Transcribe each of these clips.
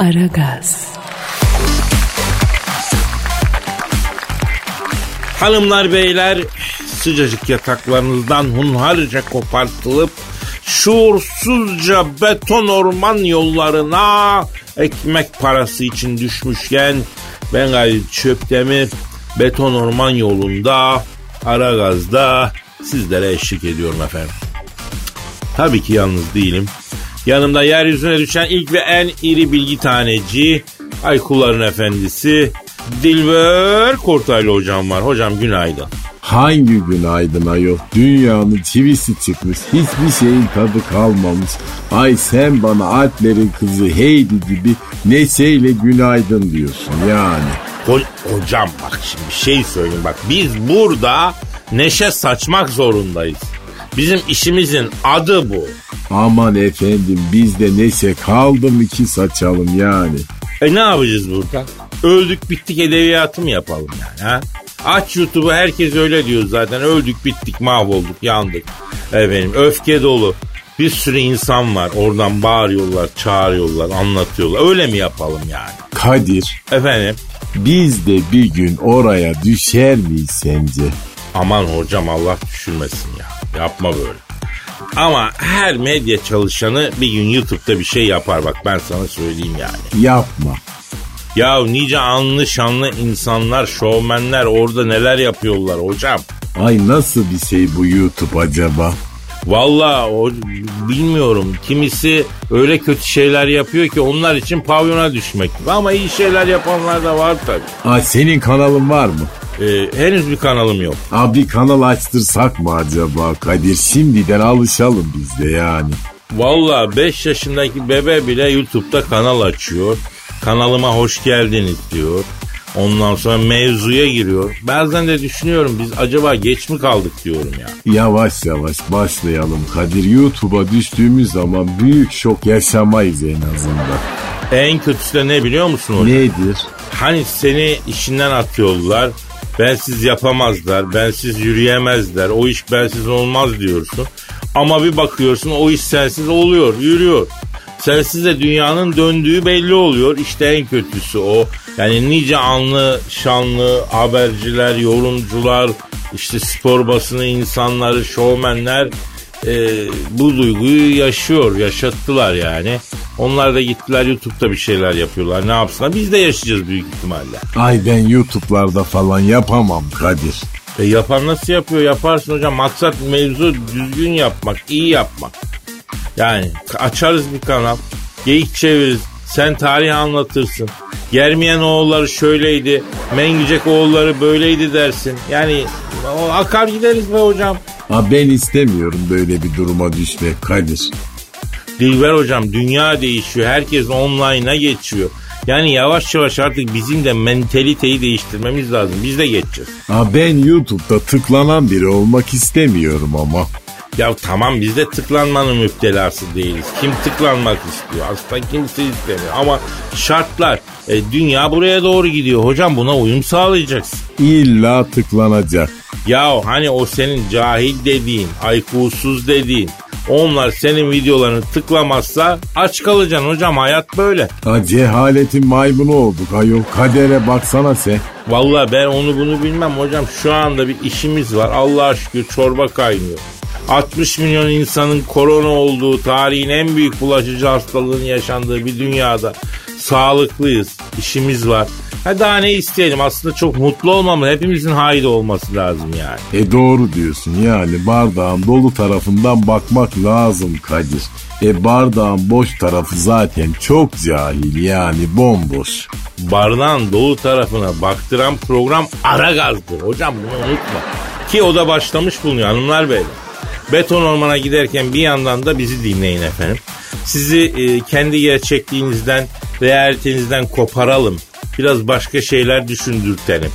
Aragaz. Hanımlar beyler sıcacık yataklarınızdan hunharca kopartılıp şuursuzca beton orman yollarına ekmek parası için düşmüşken ben gayet çöptemir beton orman yolunda Aragaz'da sizlere eşlik ediyorum efendim. Tabii ki yalnız değilim. Yanımda yeryüzüne düşen ilk ve en iri bilgi taneci Aykulların Efendisi Dilber Kortaylı hocam var. Hocam günaydın. Hangi günaydın ayol? Dünyanın çivisi çıkmış. Hiçbir şeyin tadı kalmamış. Ay sen bana Alplerin kızı Heidi gibi neşeyle günaydın diyorsun yani. Ho- hocam bak şimdi bir şey söyleyeyim bak. Biz burada neşe saçmak zorundayız. Bizim işimizin adı bu. Aman efendim bizde neşe kaldı mı ki saçalım yani. E ne yapacağız burada? Öldük bittik edebiyatı mı yapalım yani ha? Aç YouTube'u herkes öyle diyor zaten. Öldük bittik mahvolduk yandık. Efendim öfke dolu. Bir sürü insan var oradan bağırıyorlar çağırıyorlar anlatıyorlar. Öyle mi yapalım yani? Kadir Efendim biz de bir gün oraya düşer miyiz sence? aman hocam Allah düşürmesin ya. Yapma böyle. Ama her medya çalışanı bir gün YouTube'da bir şey yapar bak ben sana söyleyeyim yani. Yapma. Ya nice anlı şanlı insanlar, şovmenler orada neler yapıyorlar hocam. Ay nasıl bir şey bu YouTube acaba? Valla o bilmiyorum. Kimisi öyle kötü şeyler yapıyor ki onlar için pavyona düşmek. Ama iyi şeyler yapanlar da var tabii. Ay senin kanalın var mı? Ee, henüz bir kanalım yok. Abi kanal açtırsak mı acaba Kadir? Şimdiden alışalım biz de yani. Valla 5 yaşındaki bebe bile YouTube'da kanal açıyor. Kanalıma hoş geldiniz diyor. Ondan sonra mevzuya giriyor. Bazen de düşünüyorum biz acaba geç mi kaldık diyorum ya. Yavaş yavaş başlayalım Kadir. YouTube'a düştüğümüz zaman büyük şok yaşamayız en azından. En kötüsü de ne biliyor musun hocam? Nedir? Hani seni işinden atıyorlar. Bensiz yapamazlar. Bensiz yürüyemezler. O iş bensiz olmaz diyorsun. Ama bir bakıyorsun o iş sensiz oluyor, yürüyor. Sensiz de dünyanın döndüğü belli oluyor. İşte en kötüsü o. Yani nice anlı, şanlı haberciler, yorumcular, işte spor basını insanları, şovmenler e, bu duyguyu yaşıyor, yaşattılar yani. Onlar da gittiler YouTube'da bir şeyler yapıyorlar. Ne yapsınlar? Biz de yaşayacağız büyük ihtimalle. Ay ben YouTube'larda falan yapamam Kadir. E yapan nasıl yapıyor? Yaparsın hocam. Maksat mevzu düzgün yapmak, iyi yapmak. Yani açarız bir kanal. Geyik çeviririz. Sen tarih anlatırsın. Germiyen oğulları şöyleydi. Mengücek oğulları böyleydi dersin. Yani o akar gideriz be hocam. Ha ben istemiyorum böyle bir duruma düşmek Kadir. Dilber hocam dünya değişiyor. Herkes online'a geçiyor. Yani yavaş yavaş artık bizim de mentaliteyi değiştirmemiz lazım. Biz de geçeceğiz. Ha ben YouTube'da tıklanan biri olmak istemiyorum ama. Ya tamam biz de tıklanmanın müptelası değiliz. Kim tıklanmak istiyor? Aslında kimse istemiyor. Ama şartlar e, dünya buraya doğru gidiyor. Hocam buna uyum sağlayacaksın. İlla tıklanacak. Ya hani o senin cahil dediğin, aykusuz dediğin onlar senin videolarını tıklamazsa aç kalacaksın hocam hayat böyle. Ha cehaletin maymunu olduk ayol. Kadere baksana sen. Vallahi ben onu bunu bilmem hocam. Şu anda bir işimiz var. Allah'a şükür çorba kaynıyor. 60 milyon insanın korona olduğu tarihin en büyük bulaşıcı hastalığın yaşandığı bir dünyada sağlıklıyız. işimiz var. Ha daha ne isteyelim aslında çok mutlu olmamız hepimizin haydi olması lazım yani. E doğru diyorsun yani bardağın dolu tarafından bakmak lazım Kadir. E bardağın boş tarafı zaten çok cahil yani bomboş. Bardağın dolu tarafına baktıran program ara gazdır. Hocam bunu unutma. Ki o da başlamış bulunuyor hanımlar beyler. Beton ormana giderken bir yandan da bizi dinleyin efendim. Sizi e, kendi gerçekliğinizden, realitenizden koparalım. Biraz başka şeyler düşündürtelim.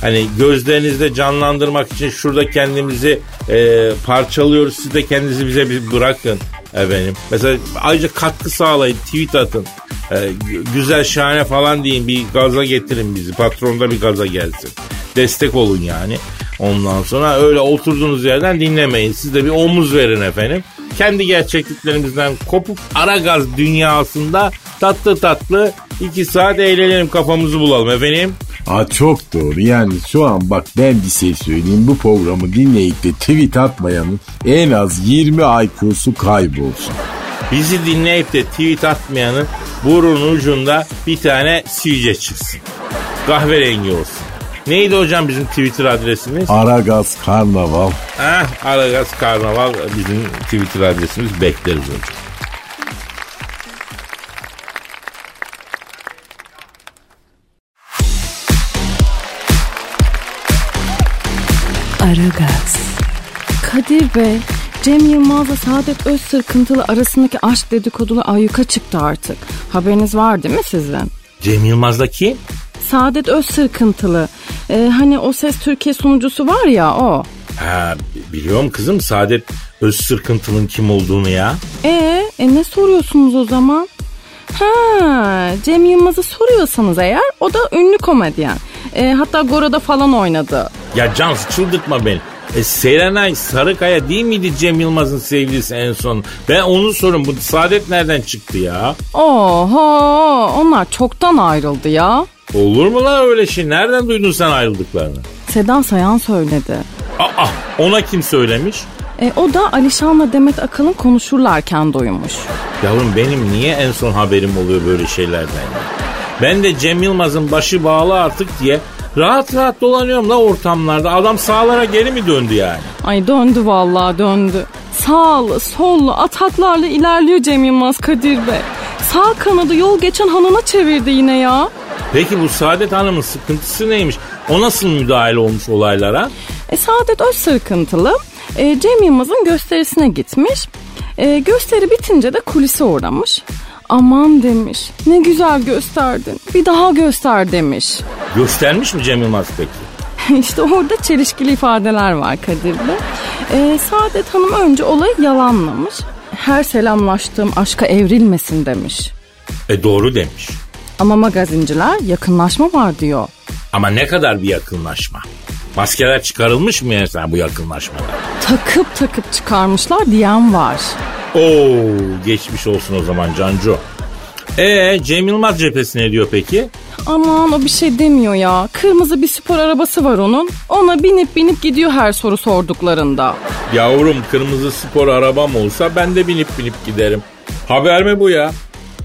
Hani gözlerinizde canlandırmak için şurada kendimizi e, parçalıyoruz. Siz de kendinizi bize bir bırakın efendim. Mesela ayrıca katkı sağlayın, tweet atın. E, güzel şahane falan deyin bir gaza getirin bizi. Patronda bir gaza gelsin. Destek olun yani. Ondan sonra öyle oturduğunuz yerden dinlemeyin. Siz de bir omuz verin efendim. Kendi gerçekliklerimizden kopup ara gaz dünyasında tatlı tatlı İki saat eğlenelim kafamızı bulalım efendim. Aa, çok doğru yani şu an bak ben bir şey söyleyeyim bu programı dinleyip de tweet atmayanın en az 20 IQ'su kaybolsun. Bizi dinleyip de tweet atmayanın burun ucunda bir tane sivilce çıksın. Kahverengi olsun. Neydi hocam bizim Twitter adresimiz? Aragaz Karnaval. Ah, Aragaz Karnaval bizim Twitter adresimiz bekleriz hocam. Aragaz. Kadir Bey, Cem Yılmaz'la Saadet Özsırkıntılı arasındaki aşk dedikoduları ayyuka çıktı artık. Haberiniz var değil mi sizin? Cem Yılmaz'da kim? Saadet Özsırkıntılı. Ee, hani o ses Türkiye sunucusu var ya o. Ha, biliyorum kızım Saadet Özsırkıntılı'nın kim olduğunu ya. Ee, e ne soruyorsunuz o zaman? Ha, Cem Yılmaz'ı soruyorsanız eğer o da ünlü komedyen. Ee, hatta Goro'da falan oynadı. Ya Cansu çıldırtma beni. E, Serenay Sarıkaya değil miydi Cem Yılmaz'ın sevgilisi en son? Ben onu sorun. Bu Saadet nereden çıktı ya? Oho, onlar çoktan ayrıldı ya. Olur mu lan öyle şey? Nereden duydun sen ayrıldıklarını? Sedan Sayan söyledi. Aa, ona kim söylemiş? E, o da Alişan'la Demet Akalın konuşurlarken duymuş. Yavrum benim niye en son haberim oluyor böyle şeylerden ya? Ben de Cem Yılmaz'ın başı bağlı artık diye rahat rahat dolanıyorum la ortamlarda. Adam sağlara geri mi döndü yani? Ay döndü vallahi döndü. Sağlı, sollu, ataklarla ilerliyor Cem Yılmaz Kadir Bey. Sağ kanadı yol geçen hanına çevirdi yine ya. Peki bu Saadet Hanım'ın sıkıntısı neymiş? O nasıl müdahil olmuş olaylara? E, Saadet Özsırkıntılı e, Cem Yılmaz'ın gösterisine gitmiş. E, gösteri bitince de kulise uğramış. Aman demiş ne güzel gösterdin bir daha göster demiş. Göstermiş mi Cem Yılmaz peki? işte orada çelişkili ifadeler var Kadir Bey. E, Saadet Hanım önce olayı yalanlamış. Her selamlaştığım aşka evrilmesin demiş. E doğru demiş. Ama magazinciler yakınlaşma var diyor. Ama ne kadar bir yakınlaşma? Maskeler çıkarılmış mı sen bu yakınlaşmada? Takıp takıp çıkarmışlar diyen var. Oo geçmiş olsun o zaman Cancu. Ee Cem Yılmaz cephesi ne diyor peki? Aman o bir şey demiyor ya. Kırmızı bir spor arabası var onun. Ona binip binip gidiyor her soru sorduklarında. Yavrum kırmızı spor arabam olsa ben de binip binip giderim. Haber mi bu ya?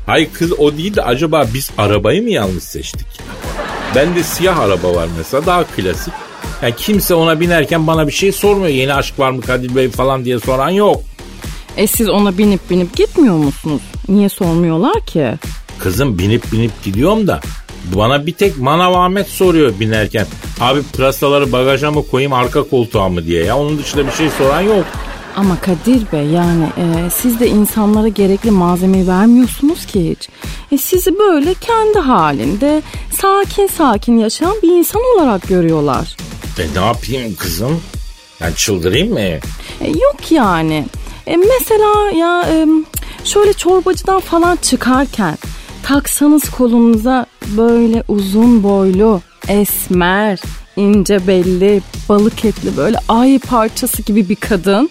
Hay kız o değil de acaba biz arabayı mı yanlış seçtik? Bende siyah araba var mesela daha klasik. Yani kimse ona binerken bana bir şey sormuyor. Yeni aşk var mı Kadir Bey falan diye soran yok. E siz ona binip binip gitmiyor musunuz? Niye sormuyorlar ki? Kızım binip binip gidiyorum da bana bir tek Manav Ahmet soruyor binerken. Abi pırasaları bagaja mı koyayım arka koltuğa mı diye ya. Onun dışında bir şey soran yok. Ama Kadir Bey yani e, siz de insanlara gerekli malzemeyi vermiyorsunuz ki hiç. E, sizi böyle kendi halinde sakin sakin yaşayan bir insan olarak görüyorlar. E ne yapayım kızım? Ben çıldırayım mı? E, yok yani. E, mesela ya e, şöyle çorbacıdan falan çıkarken taksanız kolunuza böyle uzun boylu, esmer, ince belli, balık etli böyle ay parçası gibi bir kadın.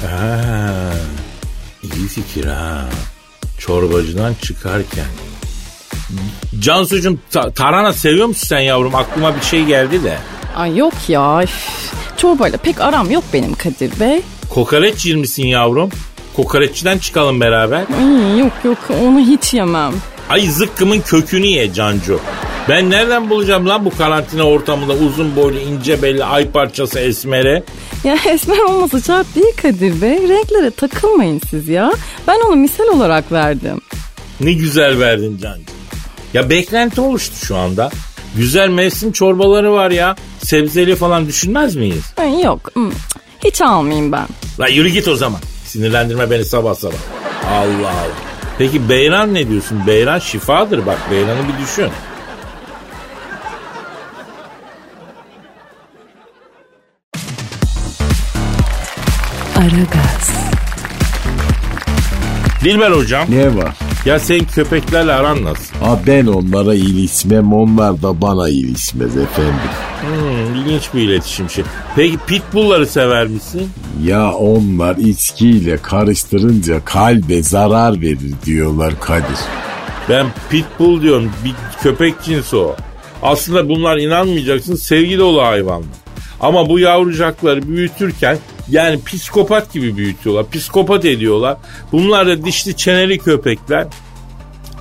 Ha, iyi fikir ha. Çorbacıdan çıkarken. Cansucuğum ta- tarhana seviyor musun sen yavrum? Aklıma bir şey geldi de. Ay yok ya. üf. Çorbayla pek aram yok benim Kadir Bey. Kokoreç yer misin yavrum? Kokoreççiden çıkalım beraber. Ay, yok yok onu hiç yemem. Ay zıkkımın kökünü ye Cancu. Ben nereden bulacağım lan bu karantina ortamında uzun boylu ince belli ay parçası esmere? Ya esmer olması şart değil Kadir Bey. Renklere takılmayın siz ya. Ben onu misal olarak verdim. Ne güzel verdin Cancu. Ya beklenti oluştu şu anda. Güzel mevsim çorbaları var ya. Sebzeli falan düşünmez miyiz? Yok hiç almayayım ben. La yürü git o zaman. Sinirlendirme beni sabah sabah. Allah Allah. Peki beyran ne diyorsun? Beyran şifadır bak. Beyranı bir düşün. Aragaz. Dilber hocam. Ne var? Ya sen köpeklerle aran nasıl? Ha ben onlara iyileşmem onlar da bana iyileşmez efendim. Hmm, ilginç bir iletişim şey. Peki pitbullları sever misin? Ya onlar içkiyle karıştırınca kalbe zarar verir diyorlar Kadir. Ben pitbull diyorum. Bir köpek cinsi o. Aslında bunlar inanmayacaksın sevgi dolu hayvanlar. Ama bu yavrucakları büyütürken yani psikopat gibi büyütüyorlar. Psikopat ediyorlar. Bunlar da dişli çeneli köpekler.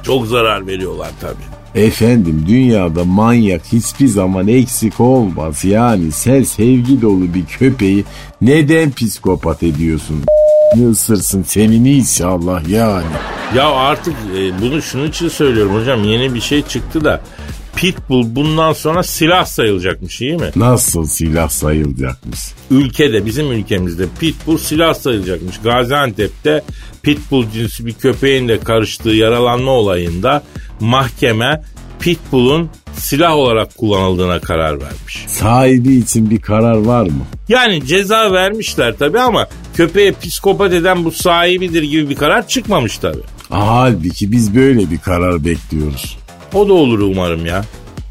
Çok zarar veriyorlar tabii. Efendim dünyada manyak hiçbir zaman eksik olmaz. Yani sen sevgi dolu bir köpeği neden psikopat ediyorsun? Ne ısırsın senin inşallah yani. Ya artık e, bunu şunun için söylüyorum hocam. Yeni bir şey çıktı da Pitbull bundan sonra silah sayılacakmış iyi mi? Nasıl silah sayılacakmış? Ülkede bizim ülkemizde Pitbull silah sayılacakmış. Gaziantep'te Pitbull cinsi bir köpeğin de karıştığı yaralanma olayında mahkeme Pitbull'un silah olarak kullanıldığına karar vermiş. Sahibi için bir karar var mı? Yani ceza vermişler tabi ama köpeğe psikopat eden bu sahibidir gibi bir karar çıkmamış tabi. Halbuki biz böyle bir karar bekliyoruz. O da olur umarım ya.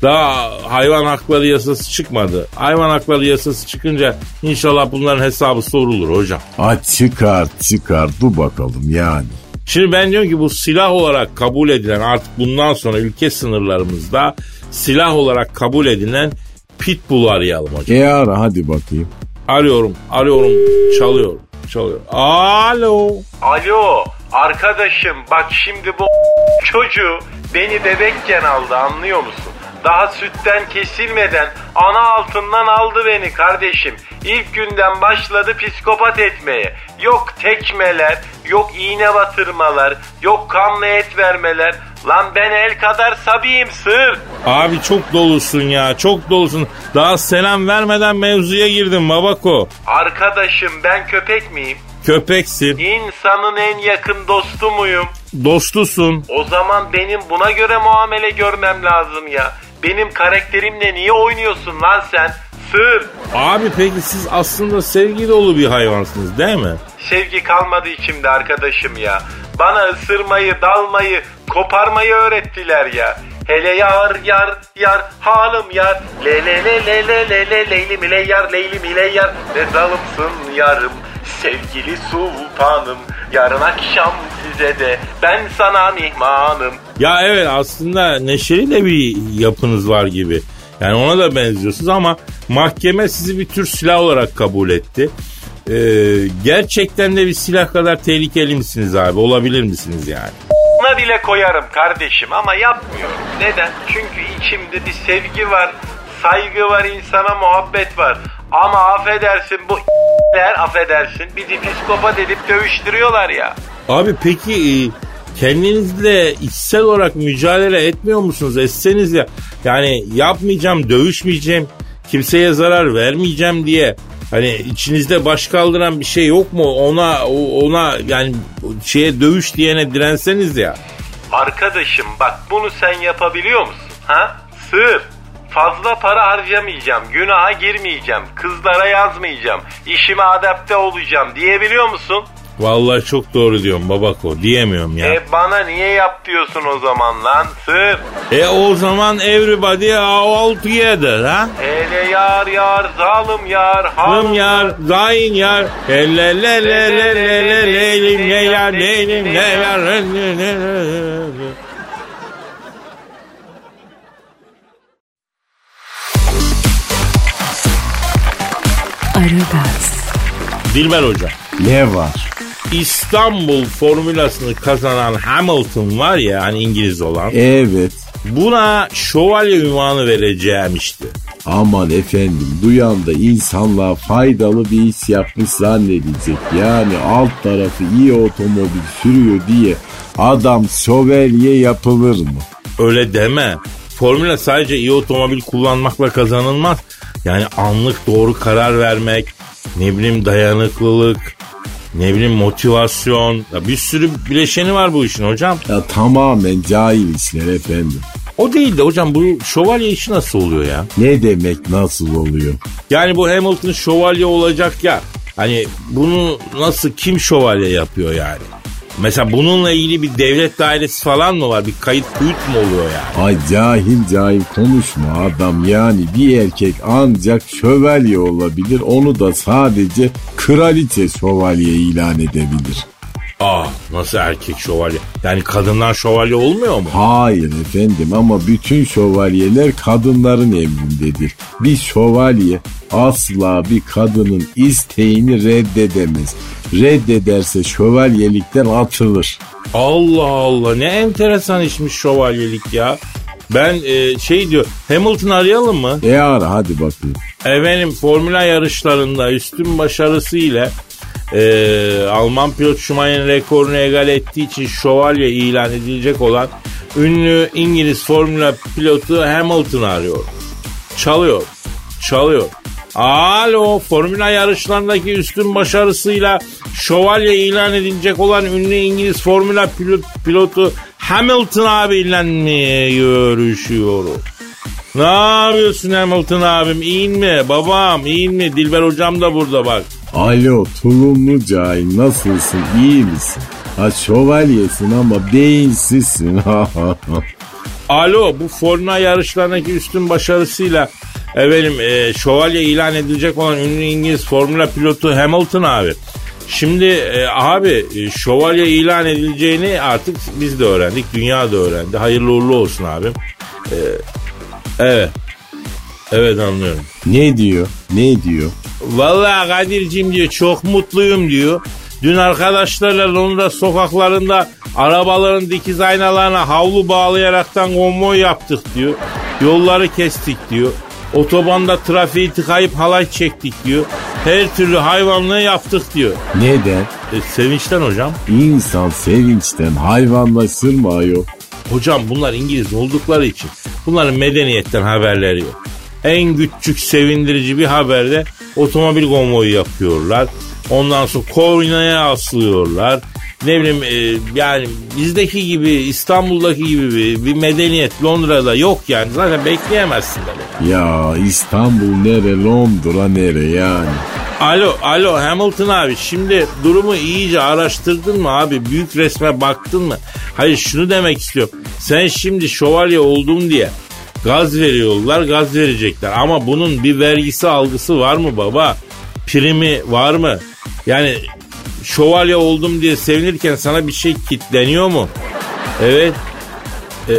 Daha hayvan hakları yasası çıkmadı. Hayvan hakları yasası çıkınca inşallah bunların hesabı sorulur hocam. Ha çıkar çıkar dur bakalım yani. Şimdi ben diyorum ki bu silah olarak kabul edilen artık bundan sonra ülke sınırlarımızda silah olarak kabul edilen pitbull arayalım hocam. E ara hadi bakayım. Arıyorum, arıyorum, çalıyor, çalıyor. Alo. Alo arkadaşım bak şimdi bu çocuğu beni bebekken aldı anlıyor musun? Daha sütten kesilmeden ana altından aldı beni kardeşim. İlk günden başladı psikopat etmeye. Yok tekmeler, yok iğne batırmalar, yok kanlı et vermeler. Lan ben el kadar sabiyim sır. Abi çok dolusun ya, çok dolusun. Daha selam vermeden mevzuya girdim babako. Arkadaşım ben köpek miyim? Köpeksin. İnsanın en yakın dostu muyum? Dostusun. O zaman benim buna göre muamele görmem lazım ya. Benim karakterimle niye oynuyorsun lan sen? Sır. Abi peki siz aslında sevgi dolu bir hayvansınız değil mi? Sevgi kalmadı içimde arkadaşım ya. Bana ısırmayı, dalmayı, koparmayı öğrettiler ya. Hele yar yar yar hanım yar. Le le le le le le le leylim ile yar leylim ile yar. Ne dalımsın yarım sevgili sultanım yarın akşam size de ben sana mihmanım Ya evet aslında neşeli de bir yapınız var gibi. Yani ona da benziyorsunuz ama mahkeme sizi bir tür silah olarak kabul etti. Ee, gerçekten de bir silah kadar tehlikeli misiniz abi? Olabilir misiniz yani? Buna bile koyarım kardeşim ama yapmıyorum. Neden? Çünkü içimde bir sevgi var, saygı var, insana muhabbet var. Ama affedersin bu ler affedersin bizi psikopat edip dövüştürüyorlar ya. Abi peki e, kendinizle içsel olarak mücadele etmiyor musunuz? Etseniz ya yani yapmayacağım, dövüşmeyeceğim, kimseye zarar vermeyeceğim diye hani içinizde baş kaldıran bir şey yok mu? Ona ona yani şeye dövüş diyene direnseniz ya. Arkadaşım bak bunu sen yapabiliyor musun? Ha? Sır. Fazla para harcamayacağım, günaha girmeyeceğim, kızlara yazmayacağım, işime adapte olacağım diyebiliyor musun? Vallahi çok doğru diyorum babako diyemiyorum ya. E bana niye yap diyorsun o zaman lan sır? E o zaman everybody all together ha? Ele yar yar zalim yar halım yar zayin yar ele le le le le le le ne yar ne ne yar Aragaz, Dilber Hoca, Ne var? İstanbul formülasını kazanan Hamilton var ya hani İngiliz olan. Evet. Buna şövalye ünvanı vereceğim işte. Aman efendim duyan da insanlığa faydalı bir iş yapmış zannedecek. Yani alt tarafı iyi otomobil sürüyor diye adam şövalye yapılır mı? Öyle deme. Formüla sadece iyi otomobil kullanmakla kazanılmaz. Yani anlık doğru karar vermek, ne bileyim dayanıklılık, ne bileyim motivasyon. Ya bir sürü bileşeni var bu işin hocam. Ya tamamen cahil işler efendim. O değil de hocam bu şövalye işi nasıl oluyor ya? Ne demek nasıl oluyor? Yani bu Hamilton şövalye olacak ya. Hani bunu nasıl kim şövalye yapıyor yani? Mesela bununla ilgili bir devlet dairesi falan mı var? Bir kayıt kuyut mu oluyor yani? Ay cahil cahil konuşma adam yani bir erkek ancak şövalye olabilir onu da sadece kraliçe şövalye ilan edebilir. Ah nasıl erkek şövalye? Yani kadından şövalye olmuyor mu? Hayır efendim ama bütün şövalyeler kadınların emrindedir. Bir şövalye asla bir kadının isteğini reddedemez. Reddederse şövalyelikten atılır. Allah Allah ne enteresan işmiş şövalyelik ya. Ben e, şey diyor Hamilton arayalım mı? E ara hadi bakayım. Efendim formüla yarışlarında üstün başarısı ile e, Alman pilot Schumacher'in rekorunu egal ettiği için şövalye ilan edilecek olan ünlü İngiliz formüla pilotu Hamilton arıyor. Çalıyor. Çalıyor. Alo formüla yarışlarındaki üstün başarısıyla şövalye ilan edilecek olan ünlü İngiliz formüla pilot, pilotu Hamilton abiyle mi görüşüyorum? Ne yapıyorsun Hamilton abim? İyi mi? Babam iyi mi? Dilber hocam da burada bak. Alo tulumlu cahil nasılsın iyi misin? Ha şövalyesin ama beyinsizsin. Alo bu Formula yarışlarındaki üstün başarısıyla efendim e, şövalye ilan edilecek olan ünlü İngiliz Formula pilotu Hamilton abi. Şimdi e, abi e, şövalye ilan edileceğini artık biz de öğrendik. Dünya da öğrendi. Hayırlı uğurlu olsun abim. E, evet. Evet anlıyorum. ne diyor? Ne diyor? Vallahi Kadir'cim diyor çok mutluyum diyor. Dün arkadaşlarla Londra sokaklarında arabaların dikiz aynalarına havlu bağlayaraktan konvoy yaptık diyor. Yolları kestik diyor. Otobanda trafiği tıkayıp halay çektik diyor. Her türlü hayvanlığı yaptık diyor. Neden? E, sevinçten hocam. İnsan sevinçten hayvanlaşır mı ayol? Hocam bunlar İngiliz oldukları için bunların medeniyetten haberleri yok. En küçük sevindirici bir haberde otomobil konvoyu yapıyorlar. Ondan sonra koynaya aslıyorlar. Ne bileyim e, yani bizdeki gibi İstanbul'daki gibi bir, bir medeniyet Londra'da yok yani. Zaten bekleyemezsin de. Ya İstanbul nere Londra nere yani? Alo, alo Hamilton abi şimdi durumu iyice araştırdın mı abi? Büyük resme baktın mı? Hayır şunu demek istiyorum. Sen şimdi şövalye oldun diye gaz veriyorlar, gaz verecekler. Ama bunun bir vergisi algısı var mı baba? Primi var mı? Yani şövalye oldum diye sevinirken sana bir şey kitleniyor mu? Evet. E,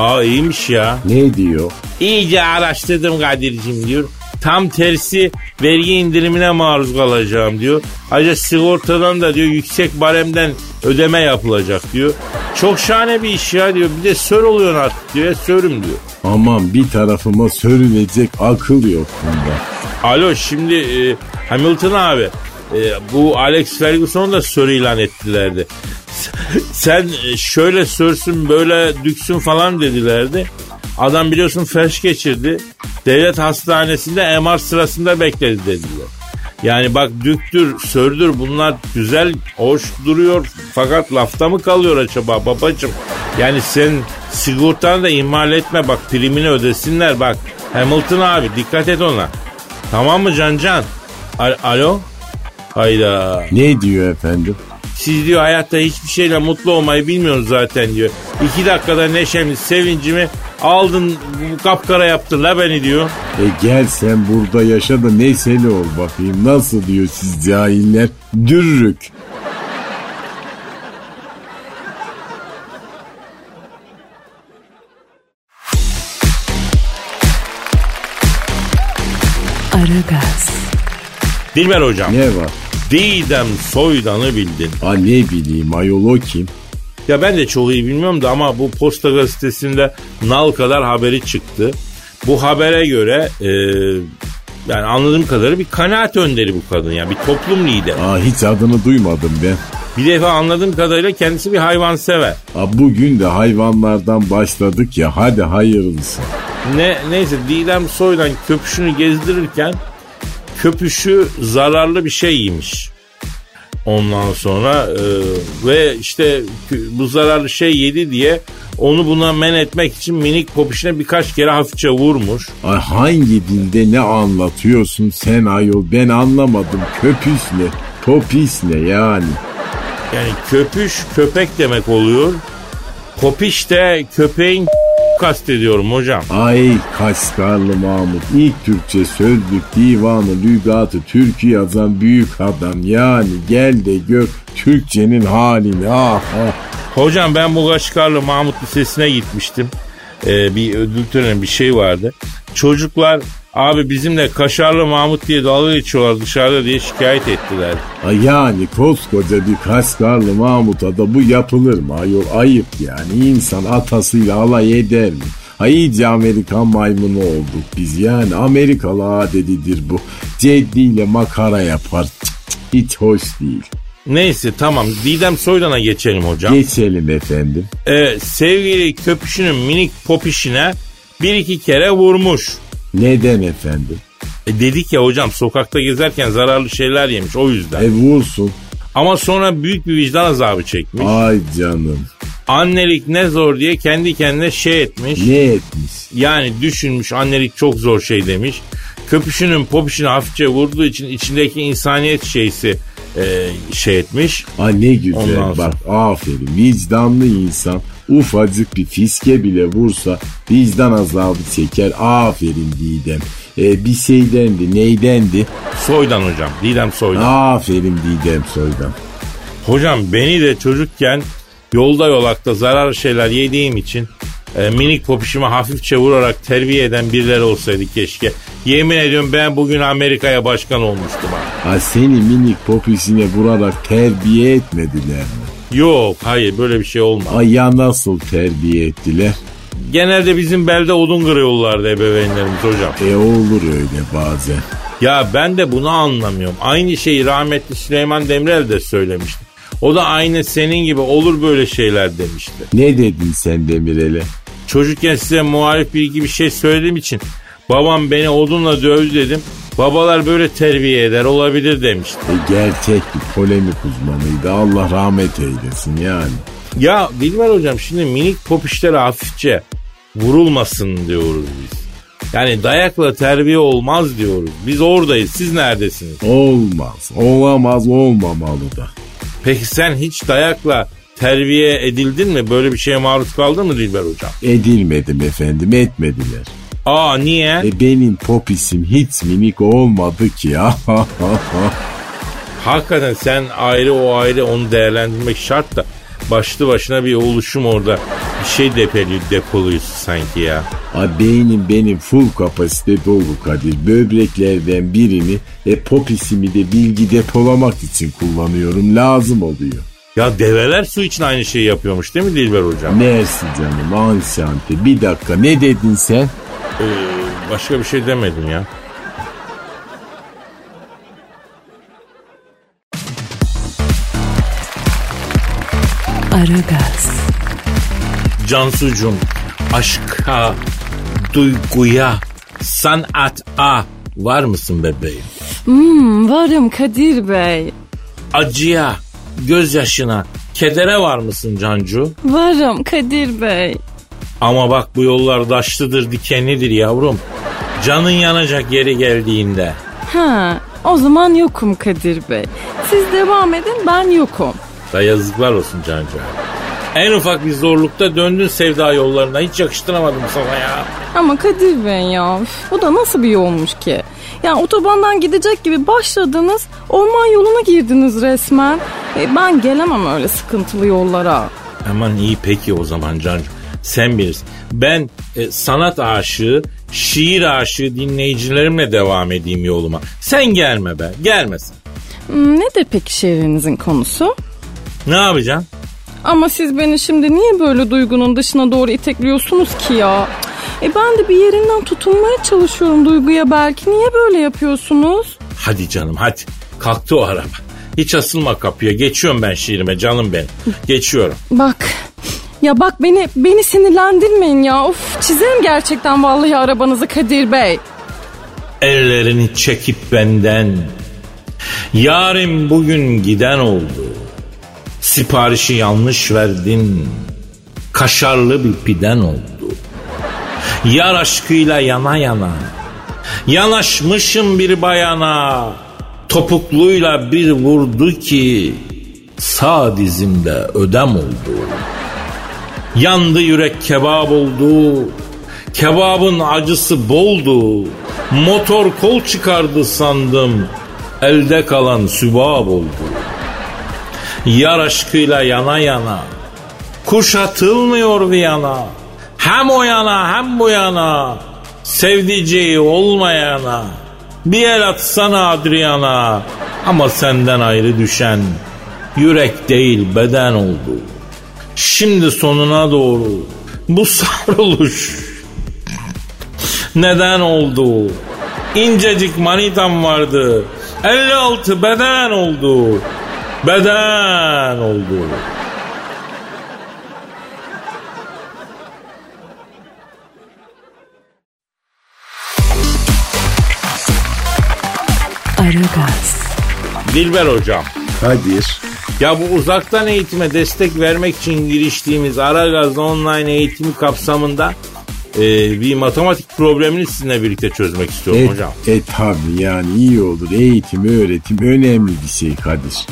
aa iyiymiş ya. Ne diyor? İyice araştırdım Kadir'cim diyor. Tam tersi vergi indirimine maruz kalacağım diyor. Ayrıca sigortadan da diyor yüksek baremden ödeme yapılacak diyor. Çok şahane bir iş ya diyor. Bir de sör oluyorsun artık diyor. Sörüm diyor. Aman bir tarafıma sörülecek akıl yok bunda. Alo şimdi e, Hamilton abi e, bu Alex Ferguson da sör ilan ettilerdi. Sen e, şöyle sörsün böyle düksün falan dedilerdi. Adam biliyorsun felç geçirdi. Devlet hastanesinde MR sırasında bekledi dediler. Yani bak düktür, sördür bunlar güzel, hoş duruyor. Fakat lafta mı kalıyor acaba babacım? Yani sen sigortanı da ihmal etme bak primini ödesinler bak. Hamilton abi dikkat et ona. Tamam mı Can Can? Al- Alo? Hayda. Ne diyor efendim? Siz diyor hayatta hiçbir şeyle mutlu olmayı bilmiyorsunuz zaten diyor. İki dakikada neşemi, sevincimi aldın bu kapkara yaptın la beni diyor. E gel sen burada yaşa da neşeli ol bakayım. Nasıl diyor siz cahiller? Dürrük. Aragaz, Dilber hocam. Ne var? Didem Soydan'ı bildin. Ha ne bileyim ayol o kim? Ya ben de çok iyi bilmiyorum da ama bu Posta Gazetesi'nde nal kadar haberi çıktı. Bu habere göre e, yani anladığım kadarıyla bir kanaat önderi bu kadın ya bir toplum lideri. Aa hiç adını duymadım ben. Bir defa anladığım kadarıyla kendisi bir hayvansever. Aa, bugün de hayvanlardan başladık ya hadi hayırlısı. Ne neyse Didem Soydan köpüşünü gezdirirken köpüşü zararlı bir şey yemiş. Ondan sonra e, ve işte bu zararlı şey yedi diye onu buna men etmek için minik popişine birkaç kere hafifçe vurmuş. Ay hangi dilde ne anlatıyorsun sen ayol ben anlamadım. Köpüs ne? Popis ne yani? Yani köpüş köpek demek oluyor. Popiş de köpeğin kastediyorum hocam. Ay Kaşgarlı Mahmut ilk Türkçe sözlük divanı lügatı Türkü yazan büyük adam yani gel de gör Türkçenin halini ah ah. Hocam ben bu Kaşgarlı Mahmut Lisesi'ne gitmiştim. Ee, bir ödül töreni bir şey vardı. Çocuklar abi bizimle Kaşarlı Mahmut diye dalga geçiyorlar dışarıda diye şikayet ettiler. Yani koskoca bir Kaşgarlı Mahmut'a da bu yapılır mı ayol ayıp yani insan atasıyla alay eder mi? İyice Amerikan maymunu olduk biz yani Amerikalı adetidir bu. Ceddiyle makara yapar Cık cık, hiç hoş değil. Neyse tamam Didem Soydan'a geçelim hocam. Geçelim efendim. Ee, sevgili köpüşünün minik popişine bir iki kere vurmuş. Neden efendim? E dedik ya hocam sokakta gezerken zararlı şeyler yemiş o yüzden. E vursun. Ama sonra büyük bir vicdan azabı çekmiş. Ay canım. Annelik ne zor diye kendi kendine şey etmiş. Ne etmiş? Yani düşünmüş annelik çok zor şey demiş. Köpüşünün popişini hafifçe vurduğu için içindeki insaniyet şeysi e, şey etmiş. Ay ne güzel Ondan bak aferin vicdanlı insan ufacık bir fiske bile vursa vicdan azabı çeker aferin Didem. E, bir şeydendi neydendi Soydan hocam. Didem Soydan. aferin Didem Soydan. Hocam beni de çocukken yolda yolakta zararlı şeyler yediğim için e, minik popişimi hafifçe vurarak terbiye eden birileri olsaydı keşke. Yemin ediyorum ben bugün Amerika'ya başkan olmuştum ha. Ha seni minik popisine vurarak terbiye etmediler mi? Yok hayır böyle bir şey olmadı. Ay ya nasıl terbiye ettiler? Genelde bizim belde odun kırıyorlardı ebeveynlerimiz hocam. E olur öyle bazen. Ya ben de bunu anlamıyorum. Aynı şeyi rahmetli Süleyman Demirel de söylemişti. O da aynı senin gibi olur böyle şeyler demişti. Ne dedin sen Demirel'e? Çocukken size muhalif bir şey söylediğim için babam beni odunla dövdü dedim. Babalar böyle terbiye eder olabilir demişti. E, gerçek bir polemik uzmanıydı Allah rahmet eylesin yani. Ya Dilber hocam şimdi minik popişlere hafifçe vurulmasın diyoruz biz. Yani dayakla terbiye olmaz diyoruz. Biz oradayız. Siz neredesiniz? Olmaz, olamaz, olmamalı da. Peki sen hiç dayakla terbiye edildin mi? Böyle bir şeye maruz kaldın mı Dilber hocam? Edilmedim efendim, etmediler. Aa niye? E benim popisim hiç minik olmadı ki ya. Hakikaten sen ayrı o ayrı onu değerlendirmek şart da başlı başına bir oluşum orada bir şey depeli depoluyorsun sanki ya. Ay beynim benim full kapasite dolu Kadir. Böbreklerden birini e popisimi de bilgi depolamak için kullanıyorum. Lazım oluyor. Ya develer su için aynı şeyi yapıyormuş değil mi Dilber hocam? Mersi canım ansante. Bir dakika ne dedin sen? Ee, başka bir şey demedim ya. Aragaz, Cansucum aşka, duyguya, sanata var mısın bebeğim? Hmm, varım Kadir Bey. Acıya, gözyaşına, kedere var mısın Cancu? Varım Kadir Bey. Ama bak bu yollar daşlıdır, dikenlidir yavrum. Canın yanacak yeri geldiğinde. Ha, o zaman yokum Kadir Bey. Siz devam edin ben yokum. Da yazıklar olsun Cancu. En ufak bir zorlukta döndün sevda yollarına. Hiç yakıştıramadım sana ya. Ama Kadir Bey ya üf, bu da nasıl bir yolmuş ki? Ya otobandan gidecek gibi başladınız orman yoluna girdiniz resmen. E, ben gelemem öyle sıkıntılı yollara. Aman iyi peki o zaman Cancu. Sen bilirsin. Ben e, sanat aşığı, şiir aşığı dinleyicilerimle devam edeyim yoluma. Sen gelme be, gelmesin. Hmm, nedir peki şiirinizin konusu? Ne yapacaksın? Ama siz beni şimdi niye böyle duygunun dışına doğru itekliyorsunuz ki ya? E ben de bir yerinden tutunmaya çalışıyorum duyguya belki. Niye böyle yapıyorsunuz? Hadi canım hadi. Kalktı o araba. Hiç asılma kapıya. Geçiyorum ben şiirime canım benim. Geçiyorum. Bak. Ya bak beni beni sinirlendirmeyin ya. Of çizerim gerçekten vallahi arabanızı Kadir Bey. Ellerini çekip benden. Yarim bugün giden oldu. Siparişi yanlış verdin. Kaşarlı bir piden oldu. Yar aşkıyla yana yana. Yanaşmışım bir bayana. Topukluyla bir vurdu ki sağ dizimde ödem oldu. Yandı yürek kebap oldu. Kebabın acısı boldu. Motor kol çıkardı sandım. Elde kalan sübab oldu. Yar aşkıyla yana yana. Kuşatılmıyor Viyana. Hem o yana hem bu yana. Sevdiceği olmayana. Bir el atsana Adriana. Ama senden ayrı düşen yürek değil beden oldu. Şimdi sonuna doğru bu sarılış neden oldu? İncecik manitam vardı. 56 beden oldu. Beden oldu. Aragaz, Dilber hocam. Kadir. Ya bu uzaktan eğitime destek vermek için giriştiğimiz Aragaz online eğitimi kapsamında e, bir matematik problemini sizinle birlikte çözmek istiyorum E, hocam. e tabi yani iyi olur. Eğitim, öğretim önemli bir şey Kadir.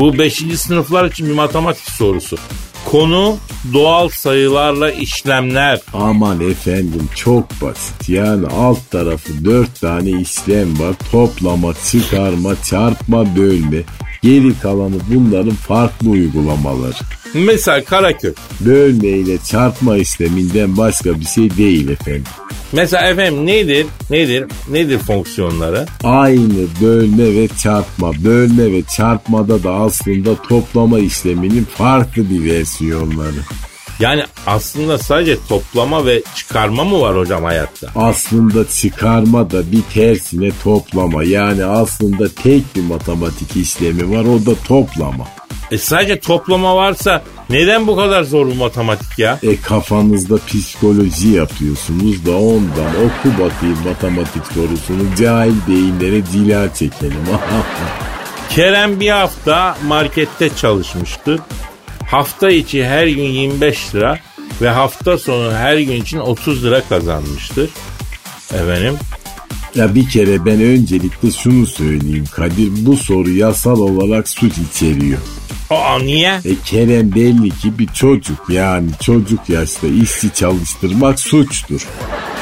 Bu 5. sınıflar için bir matematik sorusu. Konu doğal sayılarla işlemler. Aman efendim çok basit. Yani alt tarafı dört tane işlem var. Toplama, çıkarma, çarpma, bölme. Geri kalanı bunların farklı uygulamaları. Mesela karakök. Bölme ile çarpma işleminden başka bir şey değil efendim. Mesela efendim nedir? Nedir? Nedir fonksiyonları? Aynı bölme ve çarpma. Bölme ve çarpmada da aslında toplama işleminin farklı bir versiyonları. Yani aslında sadece toplama ve çıkarma mı var hocam hayatta? Aslında çıkarma da bir tersine toplama. Yani aslında tek bir matematik işlemi var o da toplama. E sadece toplama varsa neden bu kadar zor bu matematik ya? E kafanızda psikoloji yapıyorsunuz da ondan oku bakayım matematik sorusunu cahil beyinlere dila çekelim. Kerem bir hafta markette çalışmıştır. Hafta içi her gün 25 lira ve hafta sonu her gün için 30 lira kazanmıştır. Efendim ya bir kere ben öncelikle şunu söyleyeyim Kadir bu soru yasal olarak suç içeriyor. Aa niye? E Kerem belli ki bir çocuk yani çocuk yaşta işçi çalıştırmak suçtur.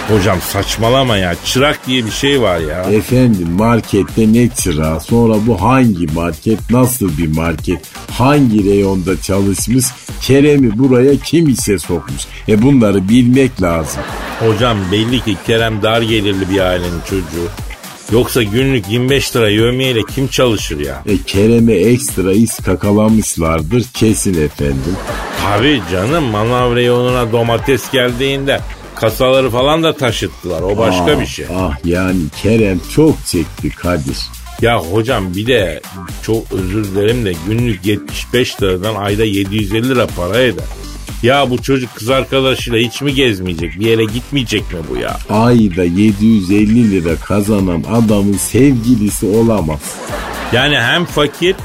Hocam saçmalama ya. Çırak diye bir şey var ya. Efendim markette ne çırağı sonra bu hangi market nasıl bir market hangi reyonda çalışmış Kerem'i buraya kim işe sokmuş e bunları bilmek lazım. Hocam belli ki Kerem dar gelirli bir ailenin çocuğu. Yoksa günlük 25 lira yövmiyeyle kim çalışır ya? E Kerem'e ekstra iş kakalamışlardır kesin efendim. Tabii canım manav reyonuna domates geldiğinde kasaları falan da taşıttılar. O başka ah, bir şey. Ah yani Kerem çok çekti Kadir. Ya hocam bir de çok özür dilerim de günlük 75 liradan ayda 750 lira para eder. Ya bu çocuk kız arkadaşıyla hiç mi gezmeyecek? Bir yere gitmeyecek mi bu ya? Ayda 750 lira kazanan adamın sevgilisi olamaz. Yani hem fakir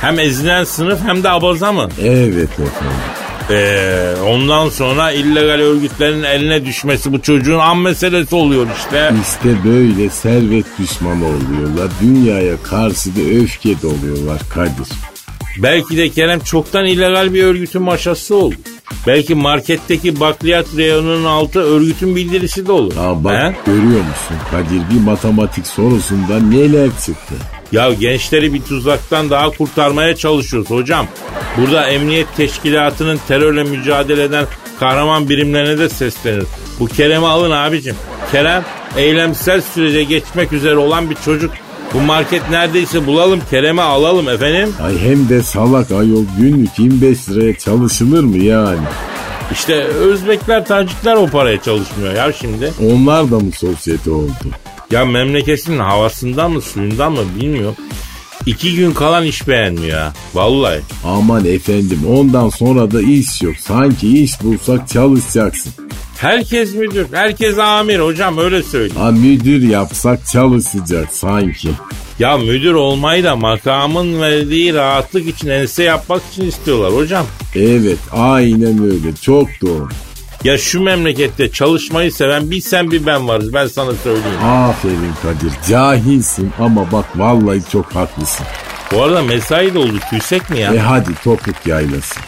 hem ezilen sınıf hem de abaza mı? Evet efendim. Ee, ondan sonra illegal örgütlerin eline düşmesi bu çocuğun an meselesi oluyor işte. İşte böyle servet düşmanı oluyorlar. Dünyaya karşı da öfke doluyorlar Kadir. Belki de Kerem çoktan illegal bir örgütün maşası oldu. Belki marketteki bakliyat reyonunun altı örgütün bildirisi de olur. Aa bak He? görüyor musun Kadir bir matematik sorusunda neler çıktı. Ya gençleri bir tuzaktan daha kurtarmaya çalışıyoruz hocam. Burada emniyet teşkilatının terörle mücadele eden kahraman birimlerine de seslenir. Bu Kerem'i alın abicim. Kerem eylemsel sürece geçmek üzere olan bir çocuk. Bu market neredeyse bulalım Kerem'i alalım efendim. Ay hem de salak ayol günlük 25 liraya çalışılır mı yani? İşte Özbekler, Tacikler o paraya çalışmıyor ya şimdi. Onlar da mı sosyete oldu? Ya memleketinin havasından mı suyundan mı bilmiyorum. İki gün kalan iş beğenmiyor ha. Vallahi. Aman efendim ondan sonra da iş yok. Sanki iş bulsak çalışacaksın. Herkes müdür, herkes amir hocam öyle söyleyeyim. Ha müdür yapsak çalışacak sanki. Ya müdür olmayı da makamın verdiği rahatlık için ense yapmak için istiyorlar hocam. Evet aynen öyle çok doğru. Ya şu memlekette çalışmayı seven bir sen bir ben varız ben sana söyleyeyim. Aferin Kadir cahilsin ama bak vallahi çok haklısın. Bu arada mesai de oldu tüysek mi ya? E hadi topuk yaylasın.